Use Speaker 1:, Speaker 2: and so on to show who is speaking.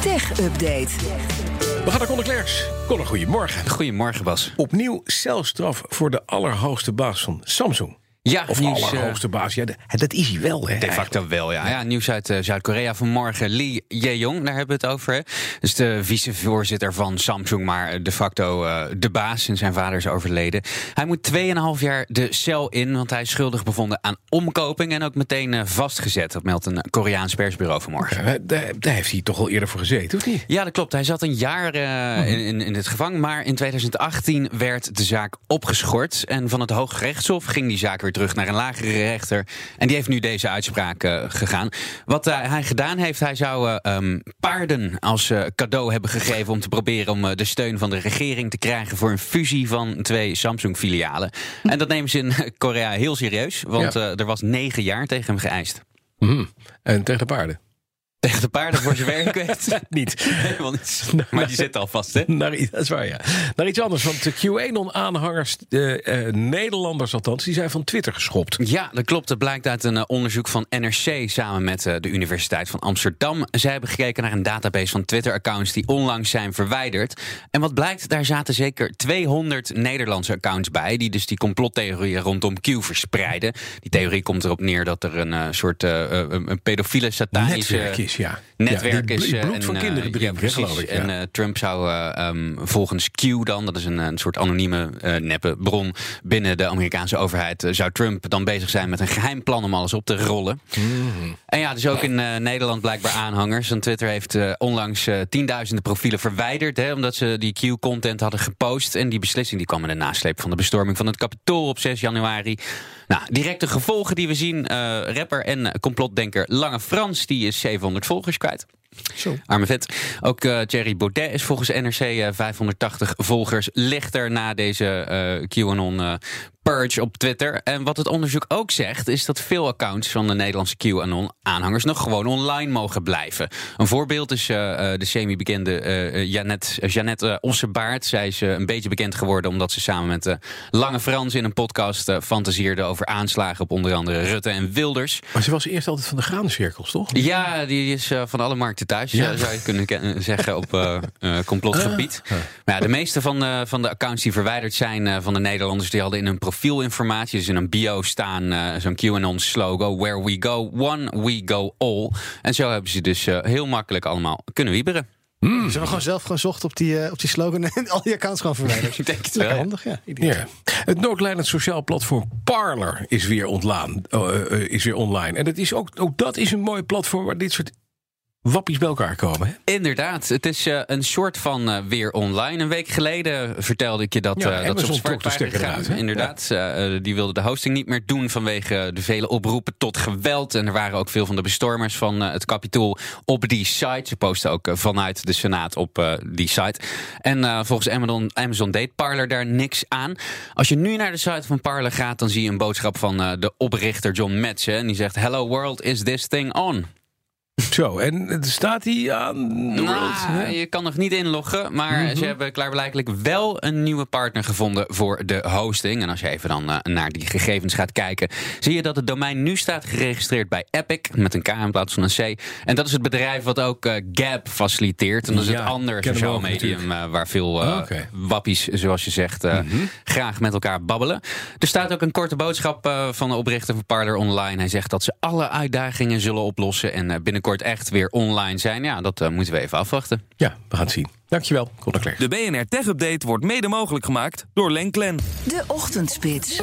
Speaker 1: Tech Update.
Speaker 2: We gaan naar Conor Klerks. Conor, goedemorgen.
Speaker 3: Goedemorgen, Bas.
Speaker 2: Opnieuw celstraf voor de allerhoogste baas van Samsung.
Speaker 3: Ja,
Speaker 2: Of
Speaker 3: nieuws, eh,
Speaker 2: allerhoogste baas. Ja, dat is hij wel, hè?
Speaker 3: De facto wel, ja. ja nieuws uit eh, Zuid-Korea vanmorgen. Lee Jae-yong, daar hebben we het over. Hè. Dus de vicevoorzitter van Samsung, maar de facto eh, de baas. En zijn vader is overleden. Hij moet 2,5 jaar de cel in, want hij is schuldig bevonden aan omkoping. En ook meteen eh, vastgezet. Dat meldt een Koreaans persbureau vanmorgen.
Speaker 2: Ja, daar, daar heeft hij toch al eerder voor gezeten, of niet?
Speaker 3: Ja, dat klopt. Hij zat een jaar eh, in, in, in het gevang. Maar in 2018 werd de zaak opgeschort. En van het Hoge Rechtshof ging die zaak weer terug naar een lagere rechter. En die heeft nu deze uitspraak eh, gegaan. Wat eh, hij gedaan heeft, hij zou eh, ehm, paarden als cadeau hebben gegeven. om te proberen om de steun van de regering te krijgen. voor een fusie van twee Samsung-filialen. En dat nemen ze in Korea heel serieus. Want
Speaker 2: Ja.
Speaker 3: er was negen jaar tegen hem geëist.
Speaker 2: Mhm. En tegen de paarden.
Speaker 3: Tegen de paarden voor zijn werk weet.
Speaker 2: Niet.
Speaker 3: Helemaal niet. Maar die zit al vast, hè?
Speaker 2: Naar, dat is waar, ja. Naar iets anders, want de QAnon-aanhangers, eh, Nederlanders althans, die zijn van Twitter geschopt.
Speaker 3: Ja, dat klopt. Dat blijkt uit een eh, onderzoek van NRC samen met eh, de Universiteit van Amsterdam. Zij hebben gekeken naar een database van Twitter-accounts die onlangs zijn verwijderd. En wat blijkt, daar zaten zeker 200 Nederlandse accounts bij, die dus die complottheorieën rondom Q verspreiden. Die theorie komt erop neer dat er een soort een pedofiele satanische
Speaker 2: is, ja.
Speaker 3: Netwerk
Speaker 2: ja, die
Speaker 3: is. eh,
Speaker 2: bloed
Speaker 3: en,
Speaker 2: van
Speaker 3: eh,
Speaker 2: kinderen
Speaker 3: ja,
Speaker 2: drinken, geloof ik.
Speaker 3: En eh, Trump zou eh, ehm, volgens Q dan, dat is een, een soort anonieme eh, neppe bron binnen de Amerikaanse overheid, eh, zou Trump dan bezig zijn met een geheim plan om alles op te rollen.
Speaker 2: Mhm.
Speaker 3: En ja, dus ook in eh, Nederland blijkbaar aanhangers. Want Twitter heeft eh, onlangs eh, tienduizenden profielen verwijderd, hè, omdat ze die Q-content hadden gepost. En die beslissing die kwam in de nasleep van de bestorming van het Capitool op 6 januari. Nou, directe gevolgen die we zien. eh, rapper en complotdenker Lange Frans, die is 700 volgers kwijt.
Speaker 2: Zo.
Speaker 3: Arme vet. Ook eh Thierry Baudet is volgens NRC eh, 580 volgers lichter na deze eh QAnon eh, purge op Twitter. En wat het onderzoek ook zegt, is dat veel accounts van de Nederlandse QAnon-aanhangers nog gewoon online mogen blijven. Een voorbeeld is eh, eh, de semi-bekende eh, Janet, Jeannette eh, Ossebaard. Zij is een beetje bekend geworden omdat ze samen met Lange Frans in een podcast fantaseerde over aanslagen op onder andere Rutte en Wilders.
Speaker 2: Maar ze was eerst altijd van de graancirkels, toch?
Speaker 3: Ja, die is van alle markten thuis,
Speaker 2: Ja.
Speaker 3: zou je kunnen zeggen, op complotgebied. Maar ja, de meeste van, de- van de accounts die verwijderd zijn van de Nederlanders, die hadden in hun profielinformatie, dus in een bio staan, eh, zo'n QAnon-slogan, where we go one, we go all. En zo hebben ze dus eh, heel makkelijk allemaal kunnen wieberen.
Speaker 4: Ze hebben gewoon zelf gezocht op die, eh, op die slogan en al die accounts gewoon verwijderd.
Speaker 3: Ik denk het wel.
Speaker 4: handig, ja.
Speaker 2: Ja. Het sociaal platform Parler is weer, ontlaan, is weer online. En dat is ook, ook dat is een mooi platform waar dit soort wappies bij elkaar komen. Hè?
Speaker 3: Inderdaad, het is eh, een soort van eh, weer online. Een week geleden vertelde ik je dat,
Speaker 2: Ja,
Speaker 3: eh, dat ze op zwart waren gegaan. Inderdaad, die wilde de hosting niet meer doen vanwege de vele oproepen tot geweld. En er waren ook veel van de bestormers van het Capitool op die site. Ze posten ook vanuit de Senaat op die site. En volgens Amazon, Amazon deed Parler daar niks aan. Als je nu naar de site van Parler gaat, dan zie je een boodschap van de oprichter John Metze. En die zegt: Hello world, is this thing on?
Speaker 2: Zo, en staat hij aan de.
Speaker 3: Nou,
Speaker 2: hè?
Speaker 3: je kan nog niet inloggen, maar ze hebben klaarblijkelijk wel een nieuwe partner gevonden voor de hosting. En als je even dan eh, naar die gegevens gaat kijken, zie je dat het domein nu staat geregistreerd bij Epic met een K in plaats van een C. En dat is het bedrijf wat ook eh, Gap faciliteert. En dat is
Speaker 2: Ja,
Speaker 3: het andere sociaal medium eh, waar veel
Speaker 2: oké.
Speaker 3: wappies, zoals je zegt, eh, graag met elkaar babbelen. Er staat ook een korte boodschap van de oprichter van Parler Online. Hij zegt dat ze alle uitdagingen zullen oplossen en eh, binnenkort echt weer online zijn. Ja, dat eh, moeten we even afwachten.
Speaker 2: Ja, we gaan het zien. Dankjewel, Conor Klerks.
Speaker 5: De BNR Tech Update wordt mede mogelijk gemaakt door Lenklen.
Speaker 1: De Ochtendspits.